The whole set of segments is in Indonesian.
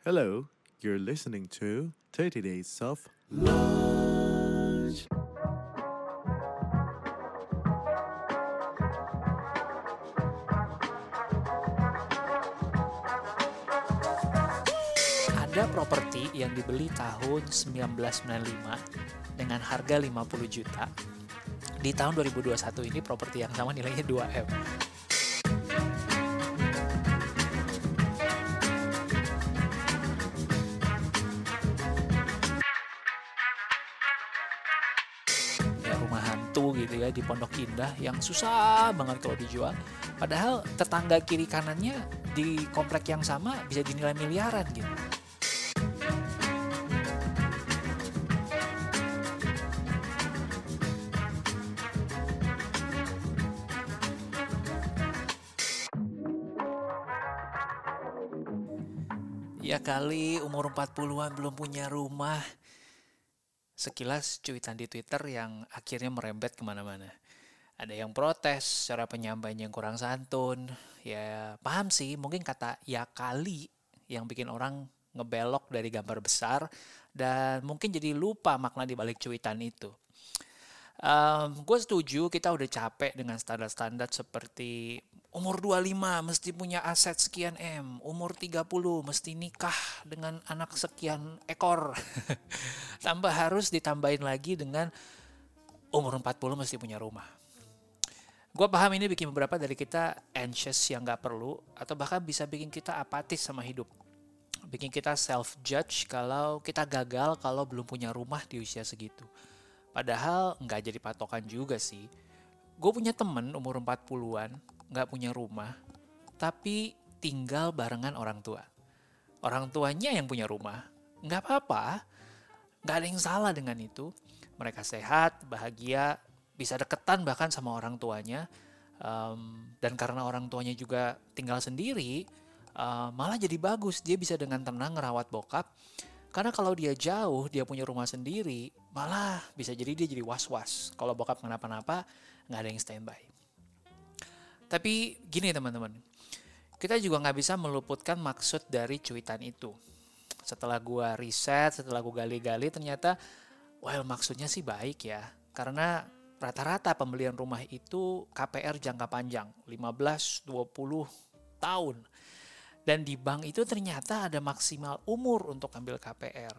Hello, you're listening to 30 Days of Lunch. Ada properti yang dibeli tahun 1995 dengan harga 50 juta. Di tahun 2021 ini properti yang sama nilainya 2M. Di Pondok Indah yang susah banget kalau dijual. Padahal tetangga kiri kanannya di komplek yang sama bisa dinilai miliaran gitu. Ya kali umur 40-an belum punya rumah. Sekilas cuitan di Twitter yang akhirnya merembet ke mana-mana. Ada yang protes, cara penyampaiannya yang kurang santun. Ya paham sih, mungkin kata ya kali yang bikin orang ngebelok dari gambar besar. Dan mungkin jadi lupa makna di balik cuitan itu. Um, gue setuju kita udah capek dengan standar-standar seperti umur 25 mesti punya aset sekian M, umur 30 mesti nikah dengan anak sekian ekor. Tambah harus ditambahin lagi dengan umur 40 mesti punya rumah. Gue paham ini bikin beberapa dari kita anxious yang gak perlu atau bahkan bisa bikin kita apatis sama hidup. Bikin kita self-judge kalau kita gagal kalau belum punya rumah di usia segitu. Padahal nggak jadi patokan juga sih. Gue punya temen umur 40-an, nggak punya rumah, tapi tinggal barengan orang tua. Orang tuanya yang punya rumah, nggak apa-apa, nggak ada yang salah dengan itu. Mereka sehat, bahagia, bisa deketan bahkan sama orang tuanya. Um, dan karena orang tuanya juga tinggal sendiri, uh, malah jadi bagus. Dia bisa dengan tenang ngerawat bokap. Karena kalau dia jauh, dia punya rumah sendiri, malah bisa jadi dia jadi was-was. Kalau bokap kenapa-napa, nggak ada yang standby. Tapi gini teman-teman, kita juga nggak bisa meluputkan maksud dari cuitan itu. Setelah gua riset, setelah gua gali-gali, ternyata, well maksudnya sih baik ya. Karena rata-rata pembelian rumah itu KPR jangka panjang, 15-20 tahun. Dan di bank itu ternyata ada maksimal umur untuk ambil KPR.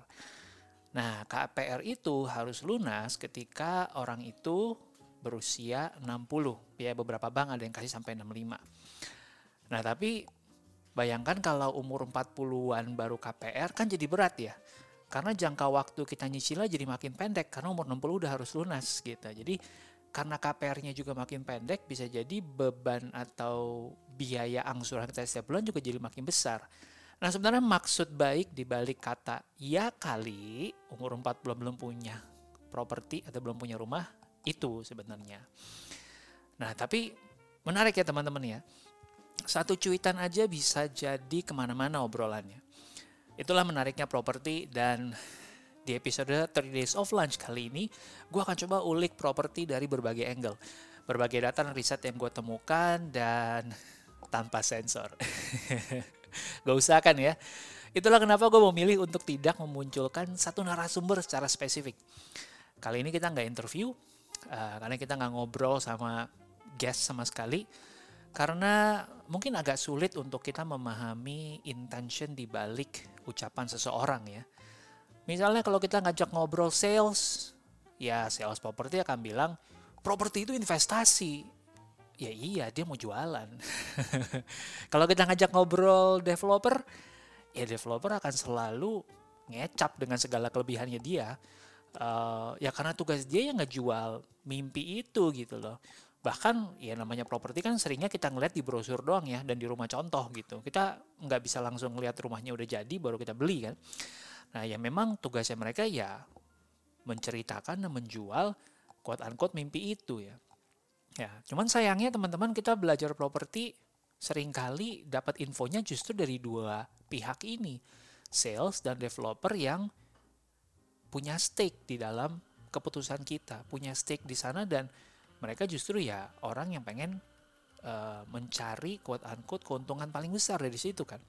Nah, KPR itu harus lunas ketika orang itu berusia 60. Ya, beberapa bank ada yang kasih sampai 65. Nah, tapi bayangkan kalau umur 40-an baru KPR kan jadi berat ya. Karena jangka waktu kita nyicilnya jadi makin pendek karena umur 60 udah harus lunas gitu. Jadi karena KPR-nya juga makin pendek, bisa jadi beban atau biaya angsuran kita setiap bulan juga jadi makin besar. Nah sebenarnya maksud baik di balik kata ya kali umur 40 belum punya properti atau belum punya rumah itu sebenarnya. Nah tapi menarik ya teman-teman ya. Satu cuitan aja bisa jadi ke mana-mana obrolannya. Itulah menariknya properti dan di episode 30 Days of Lunch kali ini, gue akan coba ulik properti dari berbagai angle. Berbagai data dan riset yang gue temukan dan tanpa sensor. Gak usah kan ya. Itulah kenapa gue memilih untuk tidak memunculkan satu narasumber secara spesifik. Kali ini kita nggak interview, uh, karena kita nggak ngobrol sama guest sama sekali. Karena mungkin agak sulit untuk kita memahami intention di balik ucapan seseorang ya Misalnya kalau kita ngajak ngobrol sales, ya sales properti akan bilang, properti itu investasi. Ya iya, dia mau jualan. kalau kita ngajak ngobrol developer, ya developer akan selalu ngecap dengan segala kelebihannya dia. Uh, ya karena tugas dia yang ngejual mimpi itu gitu loh. Bahkan ya namanya properti kan seringnya kita ngeliat di brosur doang ya dan di rumah contoh gitu. Kita nggak bisa langsung ngeliat rumahnya udah jadi baru kita beli kan. Nah ya memang tugasnya mereka ya menceritakan dan menjual quote unquote mimpi itu ya. Ya, cuman sayangnya teman-teman kita belajar properti sering kali dapat infonya justru dari dua pihak ini, sales dan developer yang punya stake di dalam keputusan kita, punya stake di sana dan mereka justru ya orang yang pengen uh, mencari quote unquote keuntungan paling besar dari situ kan.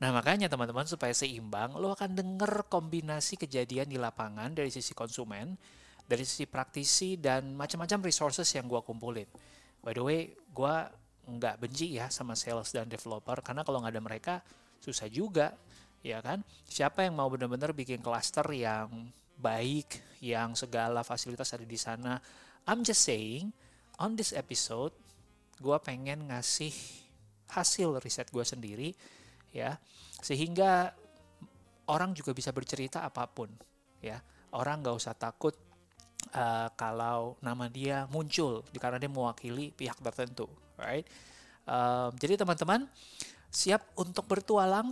Nah makanya teman-teman supaya seimbang, lo akan denger kombinasi kejadian di lapangan dari sisi konsumen, dari sisi praktisi, dan macam-macam resources yang gue kumpulin. By the way, gue nggak benci ya sama sales dan developer, karena kalau nggak ada mereka, susah juga, ya kan? Siapa yang mau benar-benar bikin cluster yang baik, yang segala fasilitas ada di sana? I'm just saying, on this episode, gue pengen ngasih hasil riset gue sendiri, ya sehingga orang juga bisa bercerita apa pun ya orang nggak usah takut uh, kalau nama dia muncul karena dia mewakili pihak tertentu right um, jadi teman-teman siap untuk bertualang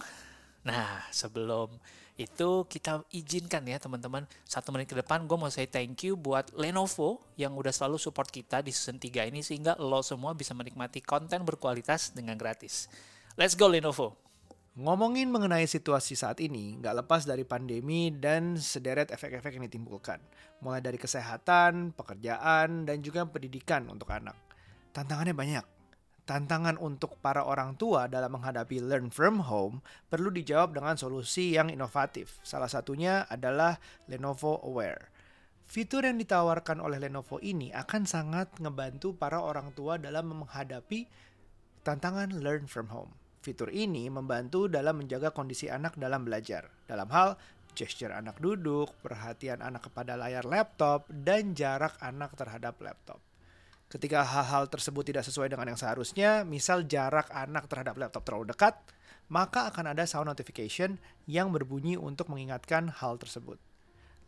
nah sebelum itu kita izinkan ya teman-teman satu menit ke depan gue mau say thank you buat Lenovo yang udah selalu support kita di season 3 ini sehingga lo semua bisa menikmati konten berkualitas dengan gratis let's go Lenovo Ngomongin mengenai situasi saat ini, nggak lepas dari pandemi dan sederet efek-efek yang ditimbulkan. Mulai dari kesehatan, pekerjaan, dan juga pendidikan untuk anak. Tantangannya banyak. Tantangan untuk para orang tua dalam menghadapi learn from home perlu dijawab dengan solusi yang inovatif. Salah satunya adalah Lenovo Aware. Fitur yang ditawarkan oleh Lenovo ini akan sangat ngebantu para orang tua dalam menghadapi tantangan learn from home. Fitur ini membantu dalam menjaga kondisi anak dalam belajar, dalam hal gesture anak duduk, perhatian anak kepada layar laptop, dan jarak anak terhadap laptop. Ketika hal-hal tersebut tidak sesuai dengan yang seharusnya, misal jarak anak terhadap laptop terlalu dekat, maka akan ada sound notification yang berbunyi untuk mengingatkan hal tersebut.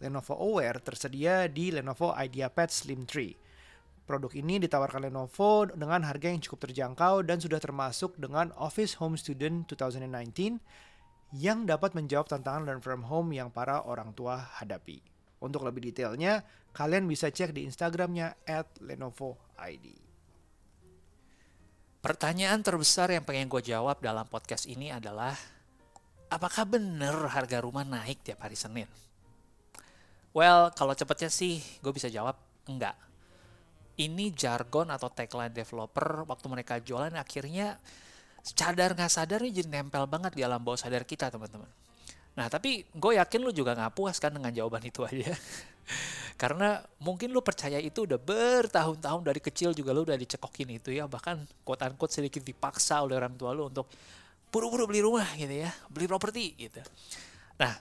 Lenovo Aware tersedia di Lenovo IdeaPad Slim 3 Produk ini ditawarkan Lenovo dengan harga yang cukup terjangkau dan sudah termasuk dengan Office Home Student 2019 yang dapat menjawab tantangan learn from home yang para orang tua hadapi. Untuk lebih detailnya, kalian bisa cek di Instagramnya at Lenovo. Pertanyaan terbesar yang pengen gue jawab dalam podcast ini adalah, apakah benar harga rumah naik tiap hari Senin? Well, kalau cepetnya sih gue bisa jawab enggak ini jargon atau tagline developer waktu mereka jualan akhirnya sadar nggak sadar ini jadi nempel banget di alam bawah sadar kita teman-teman. Nah tapi gue yakin lu juga nggak puas kan dengan jawaban itu aja. Karena mungkin lu percaya itu udah bertahun-tahun dari kecil juga lu udah dicekokin itu ya. Bahkan quote unquote sedikit dipaksa oleh orang tua lu untuk buru-buru beli rumah gitu ya. Beli properti gitu. Nah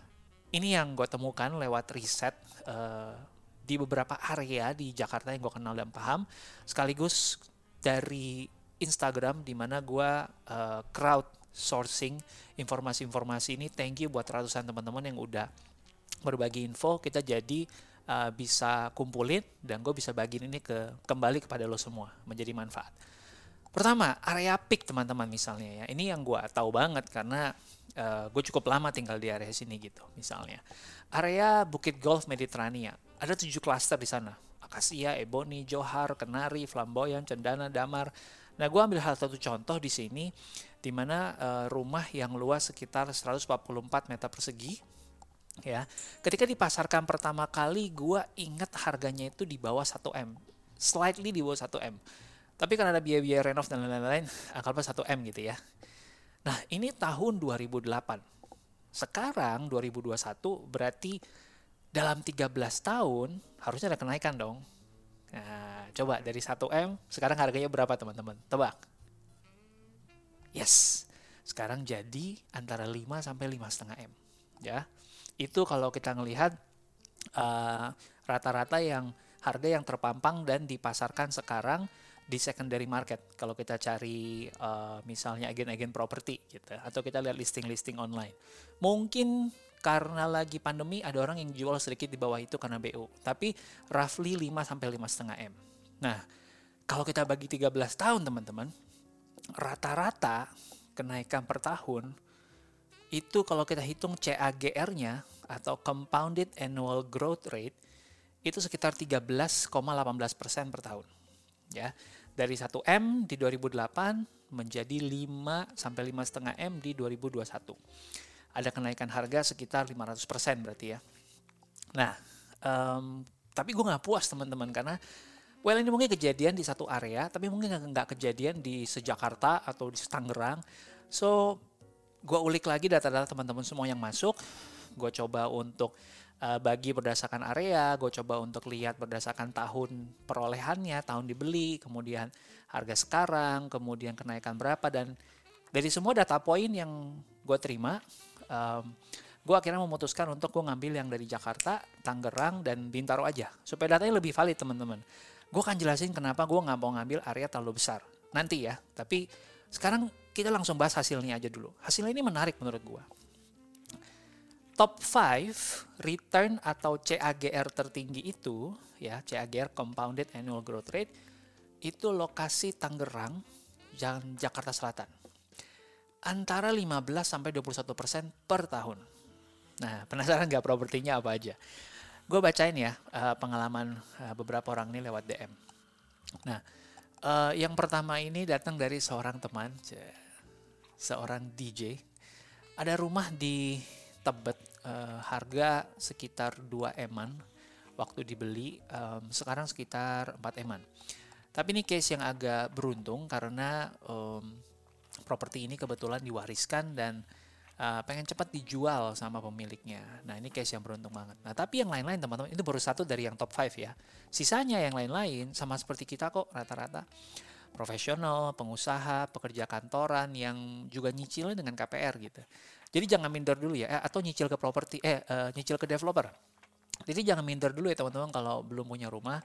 ini yang gue temukan lewat riset uh, di beberapa area di Jakarta yang gue kenal dan paham sekaligus dari Instagram di mana gue uh, crowd sourcing informasi-informasi ini thank you buat ratusan teman-teman yang udah berbagi info kita jadi uh, bisa kumpulin dan gue bisa bagiin ini ke kembali kepada lo semua menjadi manfaat pertama area peak teman-teman misalnya ya ini yang gue tahu banget karena uh, gue cukup lama tinggal di area sini gitu misalnya area Bukit Golf Mediterania ada tujuh klaster di sana. Akasia, Ebony, Johar, Kenari, Flamboyan, Cendana, Damar. Nah, gue ambil hal satu contoh di sini, di mana uh, rumah yang luas sekitar 144 meter persegi, ya. Ketika dipasarkan pertama kali, gue ingat harganya itu di bawah 1 m, slightly di bawah 1 m. Tapi karena ada biaya-biaya renov dan lain-lain, anggaplah 1 m gitu ya. Nah, ini tahun 2008. Sekarang 2021 berarti dalam 13 tahun harusnya ada kenaikan dong. Nah, coba dari 1M sekarang harganya berapa teman-teman? Tebak. Yes. Sekarang jadi antara 5 sampai 5,5 M. Ya. Itu kalau kita ngelihat rata eh, rata-rata yang harga yang terpampang dan dipasarkan sekarang di secondary market kalau kita cari uh, misalnya agen-agen properti gitu atau kita lihat listing-listing online mungkin karena lagi pandemi ada orang yang jual sedikit di bawah itu karena BU. Tapi roughly 5 sampai 5,5 M. Nah, kalau kita bagi 13 tahun teman-teman, rata-rata kenaikan per tahun itu kalau kita hitung CAGR-nya atau compounded annual growth rate itu sekitar 13,18% per tahun. Ya. Dari 1 M di 2008 menjadi 5 sampai 5,5 M di 2021 ada kenaikan harga sekitar 500% berarti ya. Nah, um, tapi gue nggak puas teman-teman karena well ini mungkin kejadian di satu area, tapi mungkin nggak kejadian di sejakarta atau di Tangerang. So gue ulik lagi data-data teman-teman semua yang masuk. Gue coba untuk uh, bagi berdasarkan area, gue coba untuk lihat berdasarkan tahun perolehannya, tahun dibeli, kemudian harga sekarang, kemudian kenaikan berapa dan dari semua data poin yang gue terima, um, gue akhirnya memutuskan untuk gue ngambil yang dari Jakarta, Tangerang, dan Bintaro aja supaya datanya lebih valid teman-teman. Gue akan jelasin kenapa gue nggak mau ngambil area terlalu besar nanti ya. Tapi sekarang kita langsung bahas hasilnya aja dulu. Hasilnya ini menarik menurut gue. Top 5 return atau CAGR tertinggi itu ya CAGR Compounded Annual Growth Rate itu lokasi Tangerang dan Jakarta Selatan antara 15 sampai 21 persen per tahun. Nah, penasaran nggak propertinya apa aja? Gue bacain ya uh, pengalaman uh, beberapa orang ini lewat DM. Nah, uh, yang pertama ini datang dari seorang teman, seorang DJ. Ada rumah di Tebet, uh, harga sekitar 2 eman waktu dibeli, um, sekarang sekitar 4 eman. Tapi ini case yang agak beruntung karena um, properti ini kebetulan diwariskan dan uh, pengen cepat dijual sama pemiliknya. Nah ini case yang beruntung banget. Nah tapi yang lain-lain teman-teman itu baru satu dari yang top 5 ya. Sisanya yang lain-lain sama seperti kita kok rata-rata profesional, pengusaha, pekerja kantoran yang juga nyicil dengan KPR gitu. Jadi jangan minder dulu ya, eh, atau nyicil ke properti, eh uh, nyicil ke developer. Jadi jangan minder dulu ya teman-teman kalau belum punya rumah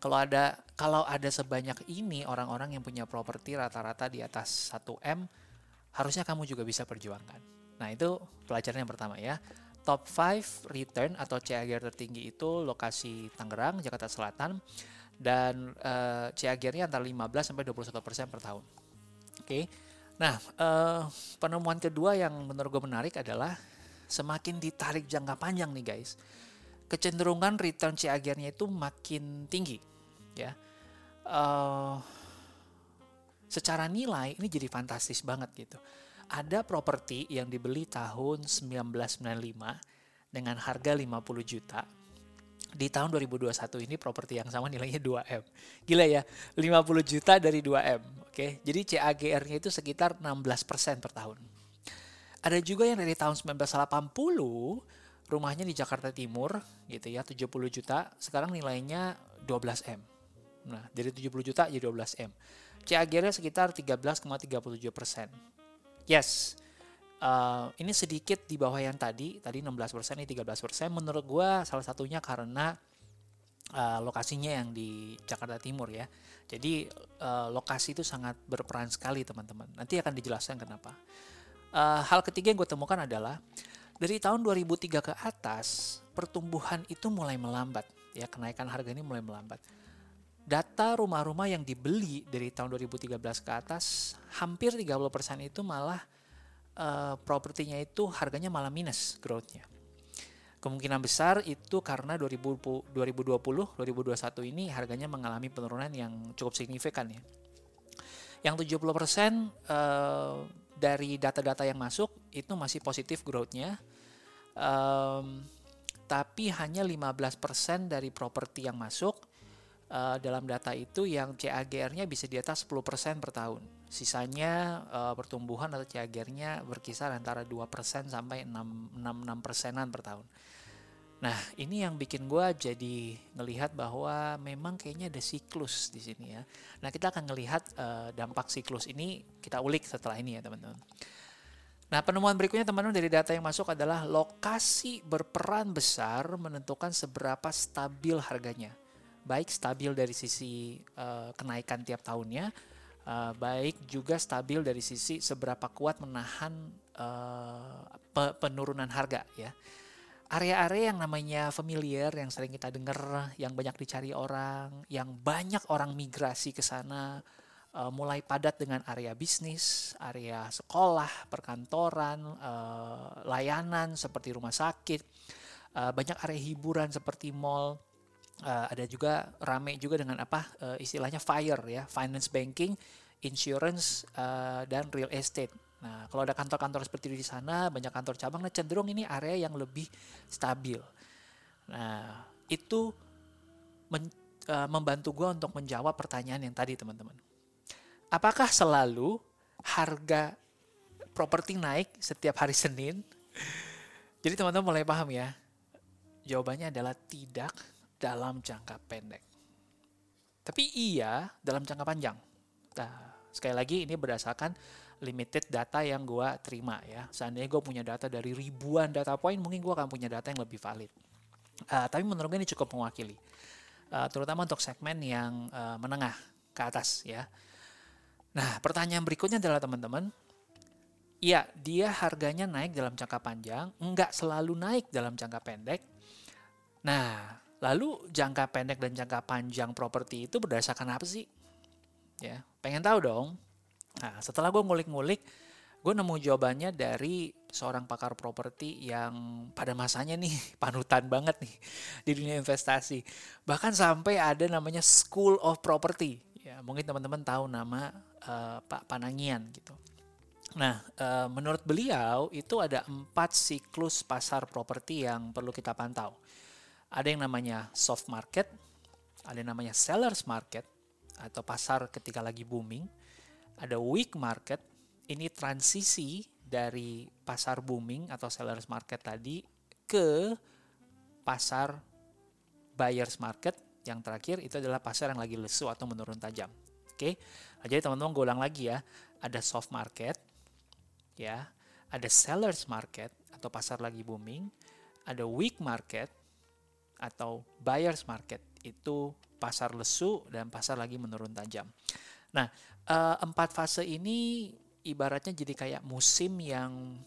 kalau ada kalau ada sebanyak ini orang-orang yang punya properti rata-rata di atas 1 M, harusnya kamu juga bisa perjuangkan. Nah, itu pelajaran yang pertama ya. Top 5 return atau CAGR tertinggi itu lokasi Tangerang, Jakarta Selatan dan uh, CAGR-nya antara 15 sampai 21% persen per tahun. Oke. Okay. Nah, uh, penemuan kedua yang menurut gue menarik adalah semakin ditarik jangka panjang nih guys kecenderungan return CAGR-nya itu makin tinggi ya uh, secara nilai ini jadi fantastis banget gitu ada properti yang dibeli tahun 1995 dengan harga 50 juta di tahun 2021 ini properti yang sama nilainya 2M. Gila ya, 50 juta dari 2M. Oke, jadi CAGR-nya itu sekitar 16% per tahun. Ada juga yang dari tahun 1980 rumahnya di Jakarta Timur gitu ya 70 juta sekarang nilainya 12 m nah dari 70 juta jadi 12 m CAGR-nya sekitar 13,37 persen yes. Uh, ini sedikit di bawah yang tadi tadi 16 persen ini 13 persen. Menurut gue salah satunya karena uh, lokasinya yang di Jakarta Timur ya. Jadi uh, lokasi itu sangat berperan sekali teman-teman. Nanti akan dijelaskan kenapa. Uh, hal ketiga yang gue temukan adalah dari tahun 2003 ke atas, pertumbuhan itu mulai melambat. Ya, kenaikan harga ini mulai melambat. Data rumah-rumah yang dibeli dari tahun 2013 ke atas, hampir 30% itu malah uh, propertinya itu harganya malah minus growth-nya. Kemungkinan besar itu karena 2020, 2021 ini harganya mengalami penurunan yang cukup signifikan ya. Yang 70% uh, dari data-data yang masuk itu masih positif growth-nya. Tapi hanya 15% dari properti yang masuk uh, dalam data itu yang CAGR-nya bisa di atas 10% per tahun. Sisanya uh, pertumbuhan atau CAGR-nya berkisar antara 2% sampai 6, 6, 6 persenan per tahun. Nah, ini yang bikin gue jadi ngelihat bahwa memang kayaknya ada siklus di sini ya. Nah, kita akan ngelihat uh, dampak siklus ini kita ulik setelah ini ya teman-teman. Nah, penemuan berikutnya teman-teman dari data yang masuk adalah lokasi berperan besar menentukan seberapa stabil harganya. Baik stabil dari sisi uh, kenaikan tiap tahunnya, uh, baik juga stabil dari sisi seberapa kuat menahan uh, penurunan harga ya. Area-area yang namanya familiar yang sering kita dengar, yang banyak dicari orang, yang banyak orang migrasi ke sana, uh, mulai padat dengan area bisnis, area sekolah, perkantoran, uh, layanan seperti rumah sakit, uh, banyak area hiburan seperti mall, uh, ada juga rame juga dengan apa uh, istilahnya fire ya, finance banking, insurance uh, dan real estate Nah, kalau ada kantor-kantor seperti di sana, banyak kantor cabang, nah cenderung ini area yang lebih stabil. Nah, itu men, membantu gue untuk menjawab pertanyaan yang tadi, teman-teman. Apakah selalu harga properti naik setiap hari Senin? Jadi teman-teman mulai paham ya. Jawabannya adalah tidak dalam jangka pendek. Tapi iya dalam jangka panjang. Nah, sekali lagi ini berdasarkan limited data yang gue terima ya. Seandainya gue punya data dari ribuan data point, mungkin gue akan punya data yang lebih valid. Uh, tapi menurut gue ini cukup mewakili, uh, terutama untuk segmen yang uh, menengah ke atas ya. Nah, pertanyaan berikutnya adalah teman-teman, ya dia harganya naik dalam jangka panjang, enggak selalu naik dalam jangka pendek. Nah, lalu jangka pendek dan jangka panjang properti itu berdasarkan apa sih? Ya, pengen tahu dong. Nah, setelah gue ngulik-ngulik, gue nemu jawabannya dari seorang pakar properti yang pada masanya nih panutan banget nih di dunia investasi. Bahkan sampai ada namanya School of Property. Ya, mungkin teman-teman tahu nama uh, Pak Panangian gitu. Nah, uh, menurut beliau itu ada empat siklus pasar properti yang perlu kita pantau. Ada yang namanya soft market, ada yang namanya sellers market atau pasar ketika lagi booming, ada weak market, ini transisi dari pasar booming atau sellers market tadi ke pasar buyers market. Yang terakhir itu adalah pasar yang lagi lesu atau menurun tajam. Oke, nah, jadi teman-teman gue ulang lagi ya, ada soft market, ya, ada sellers market atau pasar lagi booming, ada weak market atau buyers market itu pasar lesu dan pasar lagi menurun tajam. Nah, uh, empat fase ini ibaratnya jadi kayak musim yang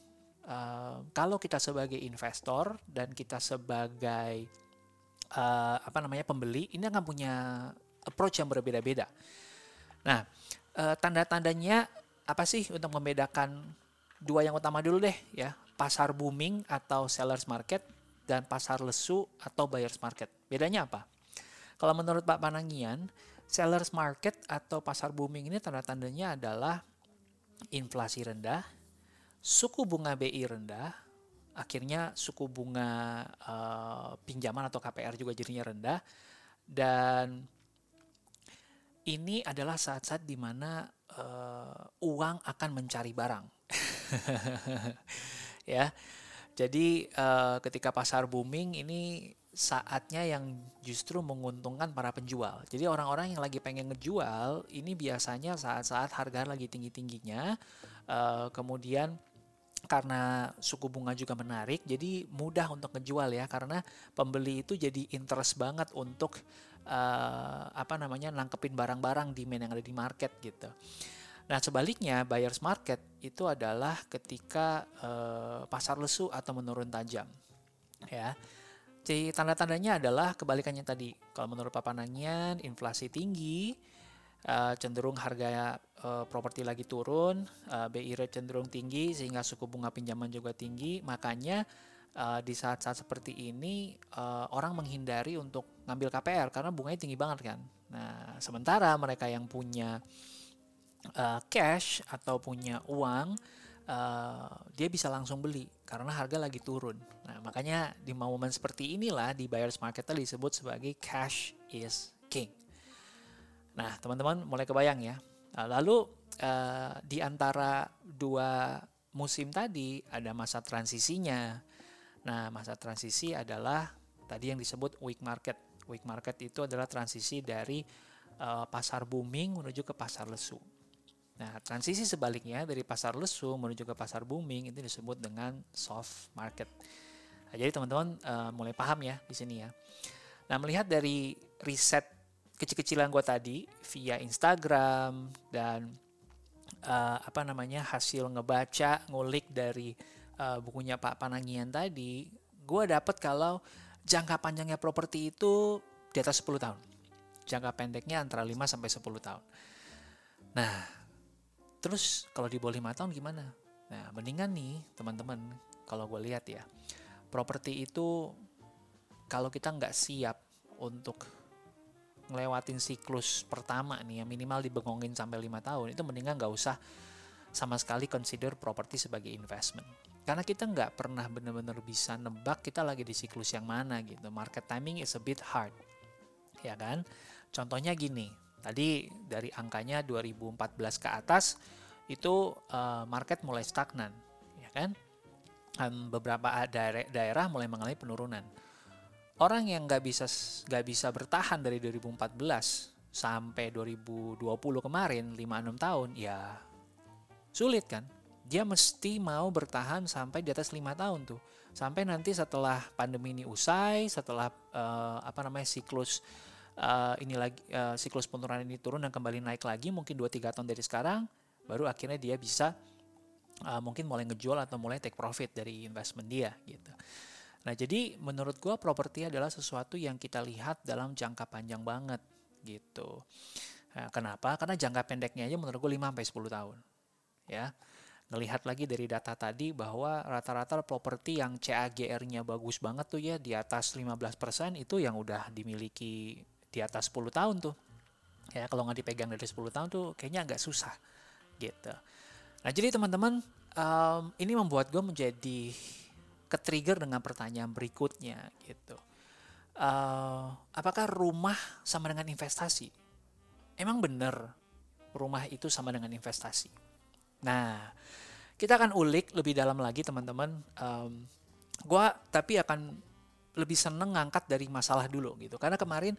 uh, kalau kita sebagai investor dan kita sebagai uh, apa namanya pembeli ini akan punya approach yang berbeda-beda. Nah, tanda-tandanya apa sih untuk membedakan dua yang utama dulu deh ya, pasar booming atau sellers market dan pasar lesu atau buyers market. Bedanya apa? Kalau menurut Pak Panangian, sellers market atau pasar booming ini tanda-tandanya adalah inflasi rendah, suku bunga BI rendah, akhirnya suku bunga uh, pinjaman atau KPR juga jadinya rendah dan ini adalah saat-saat di mana uh, uang akan mencari barang. ya. Jadi uh, ketika pasar booming ini saatnya yang justru menguntungkan para penjual. Jadi orang-orang yang lagi pengen ngejual ini biasanya saat-saat harga lagi tinggi-tingginya, uh, kemudian karena suku bunga juga menarik, jadi mudah untuk ngejual ya karena pembeli itu jadi interest banget untuk uh, apa namanya nangkepin barang-barang demand yang ada di market gitu. Nah sebaliknya buyers market itu adalah ketika uh, pasar lesu atau menurun tajam, ya. Jadi tanda-tandanya adalah kebalikannya tadi. Kalau menurut papanannya inflasi tinggi, uh, cenderung harga uh, properti lagi turun, BI rate cenderung tinggi sehingga suku bunga pinjaman juga tinggi. Makanya uh, di saat-saat seperti ini uh, orang menghindari untuk ngambil KPR karena bunganya tinggi banget kan. Nah, sementara mereka yang punya uh, cash atau punya uang uh, dia bisa langsung beli karena harga lagi turun. Nah, makanya di momen seperti inilah di buyers market disebut sebagai cash is king. Nah, teman-teman mulai kebayang ya. Nah, lalu uh, di antara dua musim tadi ada masa transisinya. Nah, masa transisi adalah tadi yang disebut weak market. Weak market itu adalah transisi dari uh, pasar booming menuju ke pasar lesu. Nah, transisi sebaliknya dari pasar lesu menuju ke pasar booming itu disebut dengan soft market. Nah, jadi teman-teman uh, mulai paham ya di sini ya. Nah, melihat dari riset kecil-kecilan gue tadi via Instagram dan uh, apa namanya hasil ngebaca ngulik dari uh, bukunya Pak Panangian tadi, gue dapet kalau jangka panjangnya properti itu di atas 10 tahun. Jangka pendeknya antara 5 sampai 10 tahun. Nah, Terus kalau di bawah lima tahun gimana? Nah, mendingan nih teman-teman kalau gue lihat ya, properti itu kalau kita nggak siap untuk ngelewatin siklus pertama nih, yang minimal dibengongin sampai lima tahun, itu mendingan nggak usah sama sekali consider properti sebagai investment. Karena kita nggak pernah benar-benar bisa nebak kita lagi di siklus yang mana gitu. Market timing is a bit hard, ya kan? Contohnya gini, Tadi dari angkanya 2014 ke atas itu uh, market mulai stagnan, ya kan? Um, beberapa daerah, daerah mulai mengalami penurunan. Orang yang nggak bisa nggak bisa bertahan dari 2014 sampai 2020 kemarin 5-6 tahun, ya sulit kan? Dia mesti mau bertahan sampai di atas lima tahun tuh, sampai nanti setelah pandemi ini usai, setelah uh, apa namanya siklus uh, ini lagi uh, siklus penurunan ini turun dan kembali naik lagi mungkin 2-3 tahun dari sekarang baru akhirnya dia bisa uh, mungkin mulai ngejual atau mulai take profit dari investment dia gitu. Nah jadi menurut gue properti adalah sesuatu yang kita lihat dalam jangka panjang banget gitu. Nah, kenapa? Karena jangka pendeknya aja menurut gue 5 sampai 10 tahun. Ya. Ngelihat lagi dari data tadi bahwa rata-rata properti yang CAGR-nya bagus banget tuh ya di atas 15% itu yang udah dimiliki di atas 10 tahun tuh. Ya, kalau nggak dipegang dari 10 tahun tuh kayaknya agak susah gitu. Nah, jadi teman-teman, um, ini membuat gue menjadi ke-trigger dengan pertanyaan berikutnya gitu. Uh, apakah rumah sama dengan investasi? Emang bener rumah itu sama dengan investasi? Nah, kita akan ulik lebih dalam lagi teman-teman. Um, gue tapi akan lebih seneng ngangkat dari masalah dulu gitu. Karena kemarin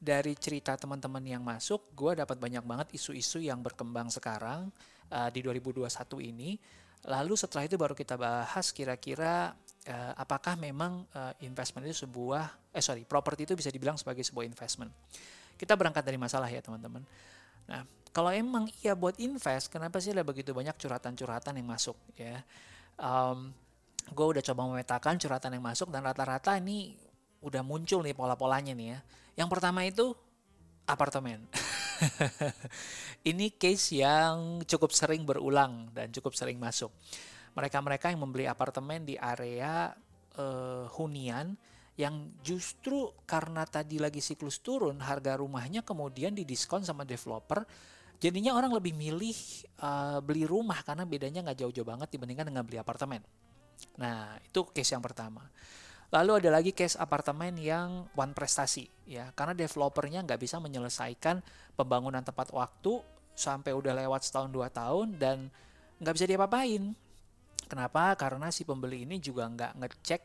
dari cerita teman-teman yang masuk, gue dapat banyak banget isu-isu yang berkembang sekarang uh, di 2021 ini. Lalu setelah itu baru kita bahas kira-kira uh, apakah memang uh, investment itu sebuah, eh sorry, properti itu bisa dibilang sebagai sebuah investment. Kita berangkat dari masalah ya teman-teman. Nah, kalau emang iya buat invest, kenapa sih ada begitu banyak curhatan-curhatan yang masuk ya? Um, gue udah coba memetakan curhatan yang masuk dan rata-rata ini udah muncul nih pola-polanya nih ya. Yang pertama itu apartemen. Ini case yang cukup sering berulang dan cukup sering masuk. Mereka-mereka yang membeli apartemen di area uh, hunian yang justru karena tadi lagi siklus turun harga rumahnya kemudian didiskon sama developer jadinya orang lebih milih uh, beli rumah karena bedanya nggak jauh-jauh banget dibandingkan dengan beli apartemen. Nah itu case yang pertama. Lalu ada lagi case apartemen yang one prestasi ya, karena developernya nggak bisa menyelesaikan pembangunan tepat waktu sampai udah lewat setahun dua tahun dan nggak bisa diapa-apain. Kenapa? Karena si pembeli ini juga nggak ngecek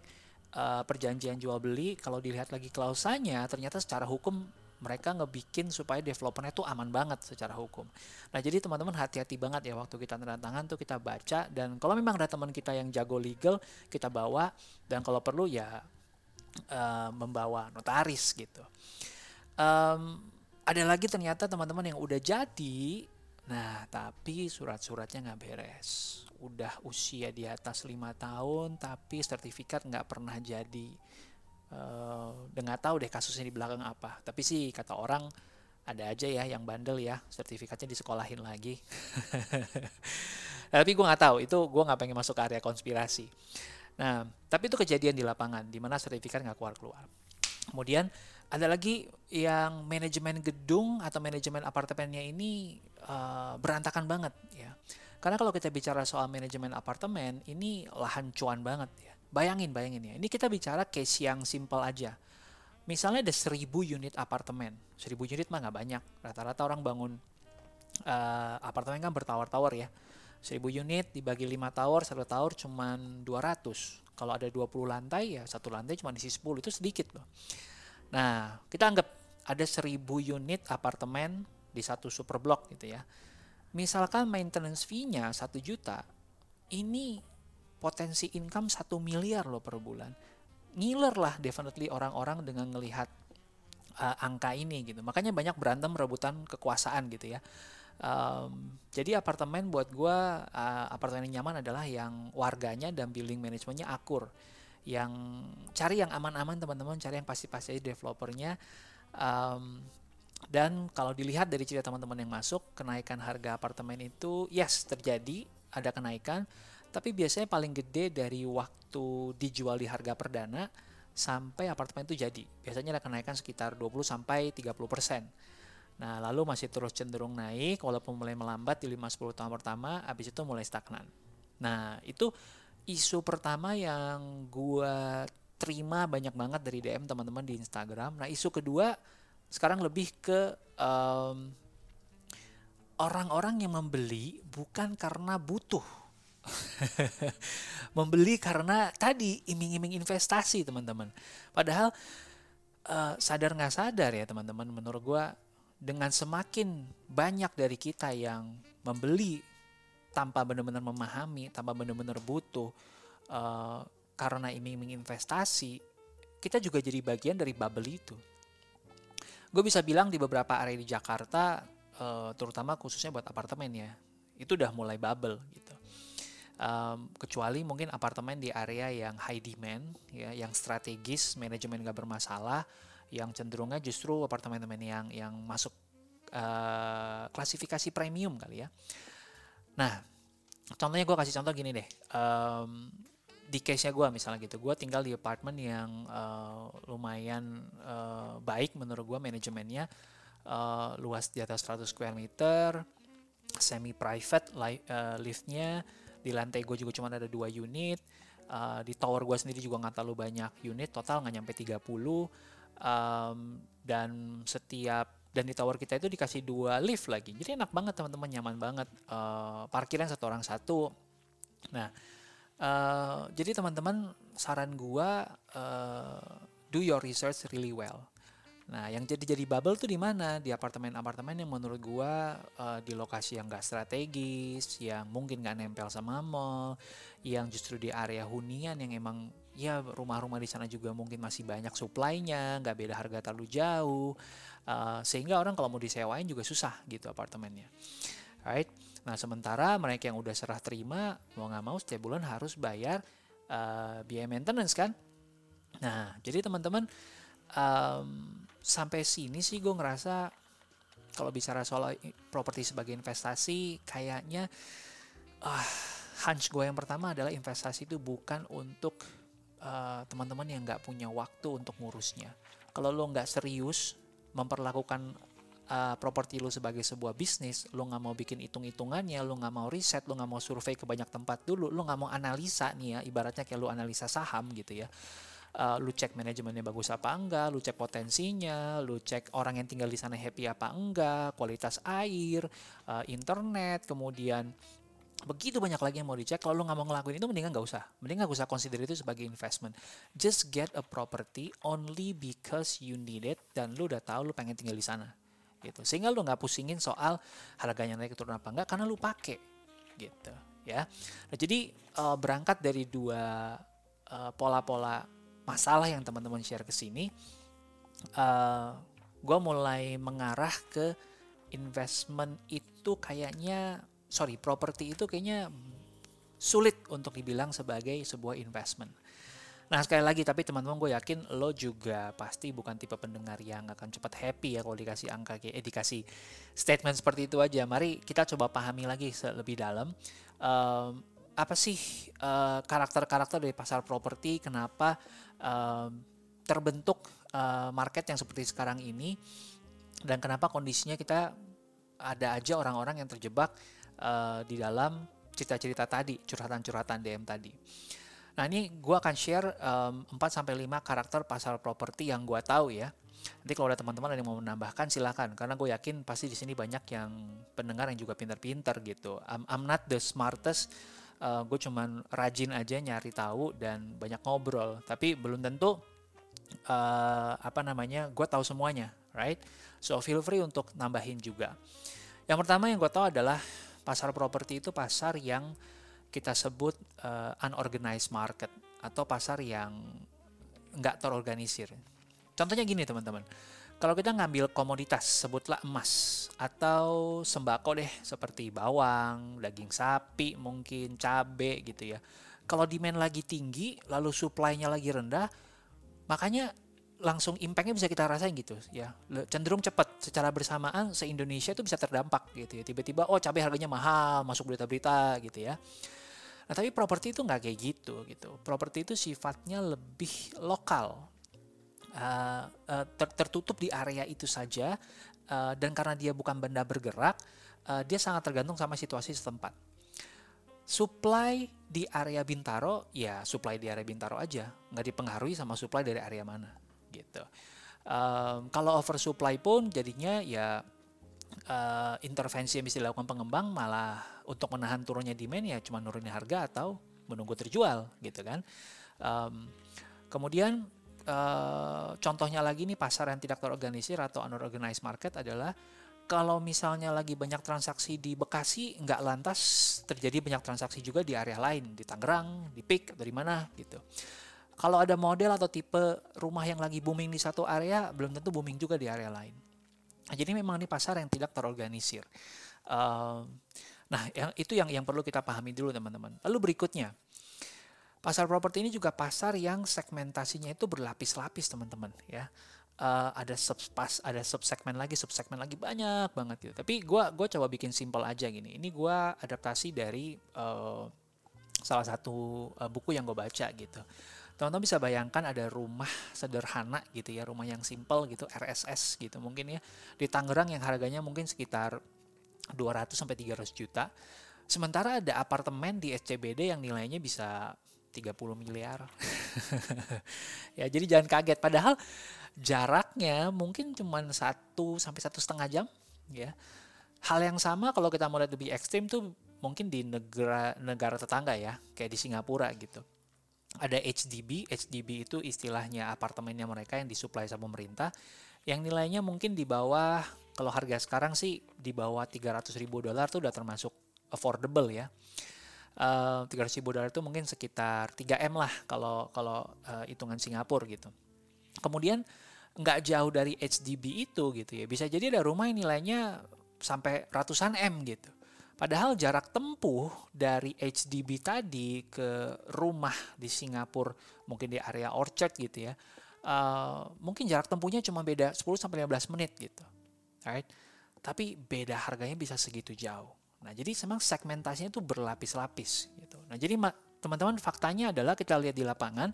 uh, perjanjian jual beli. Kalau dilihat lagi klausanya, ternyata secara hukum mereka ngebikin supaya developernya tuh aman banget secara hukum. Nah jadi teman-teman hati-hati banget ya waktu kita tanda tangan tuh kita baca dan kalau memang ada teman kita yang jago legal kita bawa dan kalau perlu ya uh, membawa notaris gitu. Um, ada lagi ternyata teman-teman yang udah jadi, nah tapi surat-suratnya nggak beres. Udah usia di atas lima tahun tapi sertifikat nggak pernah jadi uh, nggak tahu deh kasusnya di belakang apa. Tapi sih kata orang ada aja ya yang bandel ya sertifikatnya disekolahin lagi. Tapi gue nggak tahu itu gue nggak pengen masuk ke area konspirasi. Nah tapi itu kejadian di lapangan di mana sertifikat nggak keluar keluar kemudian ada lagi yang manajemen gedung atau manajemen apartemennya ini uh, berantakan banget ya. Karena kalau kita bicara soal manajemen apartemen ini lahan cuan banget ya Bayangin, bayangin ya. Ini kita bicara case yang simple aja. Misalnya ada seribu unit apartemen. Seribu unit mah nggak banyak. Rata-rata orang bangun uh, apartemen kan bertower-tower ya. Seribu unit dibagi lima tower, satu tower cuma 200. Kalau ada 20 lantai ya satu lantai cuma isi 10. Itu sedikit loh. Nah, kita anggap ada seribu unit apartemen di satu super block gitu ya. Misalkan maintenance fee-nya 1 juta, ini potensi income satu miliar loh per bulan. Ngiler lah definitely orang-orang dengan melihat uh, angka ini gitu. Makanya banyak berantem rebutan kekuasaan gitu ya. Um, jadi apartemen buat gue uh, apartemen yang nyaman adalah yang warganya dan building manajemennya akur. Yang cari yang aman-aman teman-teman, cari yang pasti-pasti developernya. Um, dan kalau dilihat dari cerita teman-teman yang masuk, kenaikan harga apartemen itu yes terjadi, ada kenaikan tapi biasanya paling gede dari waktu dijual di harga perdana sampai apartemen itu jadi. Biasanya ada kenaikan sekitar 20 sampai 30 persen. Nah, lalu masih terus cenderung naik walaupun mulai melambat di 5-10 tahun pertama, habis itu mulai stagnan. Nah, itu isu pertama yang gua terima banyak banget dari DM teman-teman di Instagram. Nah, isu kedua sekarang lebih ke um, orang-orang yang membeli bukan karena butuh. membeli karena tadi iming-iming investasi teman-teman. Padahal uh, sadar nggak sadar ya teman-teman, menurut gue dengan semakin banyak dari kita yang membeli tanpa benar-benar memahami, tanpa benar-benar butuh, uh, karena iming-iming investasi, kita juga jadi bagian dari bubble itu. Gue bisa bilang di beberapa area di Jakarta, uh, terutama khususnya buat apartemen ya, itu udah mulai bubble gitu. Um, kecuali mungkin apartemen di area yang high demand, ya, yang strategis, manajemen gak bermasalah, yang cenderungnya justru apartemen-apartemen yang yang masuk uh, klasifikasi premium kali ya. Nah, contohnya gue kasih contoh gini deh. Um, di case-nya gue misalnya gitu, gue tinggal di apartemen yang uh, lumayan uh, baik menurut gue manajemennya uh, luas di atas 100 square meter, semi private li uh, liftnya, di lantai gue juga cuma ada dua unit, uh, di tower gue sendiri juga nggak terlalu banyak unit, total nggak nyampe 30, um, dan setiap dan di tower kita itu dikasih dua lift lagi, jadi enak banget teman-teman, nyaman banget, uh, parkiran satu orang satu, nah Uh, jadi teman-teman saran gua uh, do your research really well. Nah, yang jadi jadi bubble tuh di mana? Di apartemen-apartemen yang menurut gua uh, di lokasi yang gak strategis, yang mungkin gak nempel sama mall, yang justru di area hunian yang emang ya rumah-rumah di sana juga mungkin masih banyak supply-nya, nggak beda harga terlalu jauh, uh, sehingga orang kalau mau disewain juga susah gitu apartemennya, right? Nah sementara mereka yang udah serah terima mau nggak mau setiap bulan harus bayar uh, biaya maintenance kan. Nah jadi teman-teman um, sampai sini sih gue ngerasa kalau bicara soal properti sebagai investasi kayaknya uh, hunch gue yang pertama adalah investasi itu bukan untuk uh, teman-teman yang nggak punya waktu untuk ngurusnya. Kalau lo nggak serius memperlakukan uh, properti lu sebagai sebuah bisnis, lu nggak mau bikin hitung-hitungannya, lu nggak mau riset, lu nggak mau survei ke banyak tempat dulu, lu nggak mau analisa nih ya, ibaratnya kayak lu analisa saham gitu ya. Uh, lu cek manajemennya bagus apa enggak, lu cek potensinya, lu cek orang yang tinggal di sana happy apa enggak, kualitas air, uh, internet, kemudian begitu banyak lagi yang mau dicek kalau lu nggak mau ngelakuin itu mendingan nggak usah. Mendingan nggak usah consider itu sebagai investment. Just get a property only because you need it dan lu udah tahu lu pengen tinggal di sana gitu. Sehingga lu nggak pusingin soal harganya naik turun apa enggak karena lu pakai gitu ya. Nah jadi uh, berangkat dari dua uh, pola-pola masalah yang teman-teman share ke sini uh, eh, gue mulai mengarah ke investment itu kayaknya sorry properti itu kayaknya sulit untuk dibilang sebagai sebuah investment Nah sekali lagi tapi teman-teman gue yakin lo juga pasti bukan tipe pendengar yang akan cepat happy ya kalau dikasih angka kayak eh, dikasih statement seperti itu aja. Mari kita coba pahami lagi lebih dalam um, apa sih karakter karakter-karakter dari pasar properti, kenapa um, terbentuk uh, market yang seperti sekarang ini dan kenapa kondisinya kita ada aja orang-orang yang terjebak uh, di dalam cerita-cerita tadi, curhatan-curhatan DM tadi. Nah ini gue akan share um, 4-5 karakter pasar properti yang gue tahu ya. Nanti kalau ada teman-teman yang mau menambahkan silahkan. Karena gue yakin pasti di sini banyak yang pendengar yang juga pintar-pintar gitu. I'm, I'm not the smartest. Uh, gue cuman rajin aja nyari tahu dan banyak ngobrol. Tapi belum tentu uh, apa namanya gue tahu semuanya, right? So feel free untuk nambahin juga. Yang pertama yang gue tahu adalah pasar properti itu pasar yang kita sebut uh, unorganized market atau pasar yang nggak terorganisir. Contohnya gini teman-teman, kalau kita ngambil komoditas, sebutlah emas atau sembako deh seperti bawang, daging sapi, mungkin cabe gitu ya. Kalau demand lagi tinggi, lalu supply-nya lagi rendah, makanya langsung impact-nya bisa kita rasain gitu ya. Cenderung cepat secara bersamaan se-Indonesia itu bisa terdampak gitu ya. Tiba-tiba oh cabai harganya mahal, masuk berita-berita gitu ya. Nah tapi properti itu nggak kayak gitu gitu. Properti itu sifatnya lebih lokal, uh, ter tertutup di area itu saja, uh, dan karena dia bukan benda bergerak, uh, dia sangat tergantung sama situasi setempat. Supply di area Bintaro, ya supply di area Bintaro aja, nggak dipengaruhi sama supply dari area mana, gitu. Um, kalau oversupply pun jadinya ya uh, intervensi yang bisa dilakukan pengembang malah untuk menahan turunnya demand ya cuma nurunin harga atau menunggu terjual gitu kan. Um, kemudian uh, contohnya lagi nih pasar yang tidak terorganisir atau unorganized market adalah kalau misalnya lagi banyak transaksi di Bekasi nggak lantas terjadi banyak transaksi juga di area lain di Tangerang, di Pik atau di mana gitu. Kalau ada model atau tipe rumah yang lagi booming di satu area belum tentu booming juga di area lain. Nah, jadi memang ini pasar yang tidak terorganisir. Uh, nah, yang itu yang yang perlu kita pahami dulu teman-teman. Lalu berikutnya, pasar properti ini juga pasar yang segmentasinya itu berlapis-lapis teman-teman ya. Uh, ada subpas, ada subsegmen lagi, subsegmen lagi banyak banget gitu. Tapi gue gua coba bikin simple aja gini. Ini gue adaptasi dari uh, salah satu uh, buku yang gue baca gitu teman-teman bisa bayangkan ada rumah sederhana gitu ya, rumah yang simple gitu, RSS gitu mungkin ya. Di Tangerang yang harganya mungkin sekitar 200 sampai 300 juta. Sementara ada apartemen di SCBD yang nilainya bisa 30 miliar. ya, jadi jangan kaget. Padahal jaraknya mungkin cuma satu sampai satu setengah jam, ya. Hal yang sama kalau kita mau lihat lebih ekstrim tuh mungkin di negara negara tetangga ya, kayak di Singapura gitu ada HDB, HDB itu istilahnya apartemennya mereka yang disuplai sama pemerintah, yang nilainya mungkin di bawah, kalau harga sekarang sih di bawah 300 ribu dolar tuh udah termasuk affordable ya. Eh, 300 ribu dolar itu mungkin sekitar 3 m lah kalau kalau uh, hitungan Singapura gitu. Kemudian nggak jauh dari HDB itu gitu ya, bisa jadi ada rumah yang nilainya sampai ratusan m gitu. Padahal jarak tempuh dari HDB tadi ke rumah di Singapura, mungkin di area Orchard gitu ya, uh, mungkin jarak tempuhnya cuma beda 10 sampai 15 menit gitu. Right? Tapi beda harganya bisa segitu jauh. Nah, jadi memang segmentasinya itu berlapis-lapis gitu. Nah, jadi teman-teman faktanya adalah kita lihat di lapangan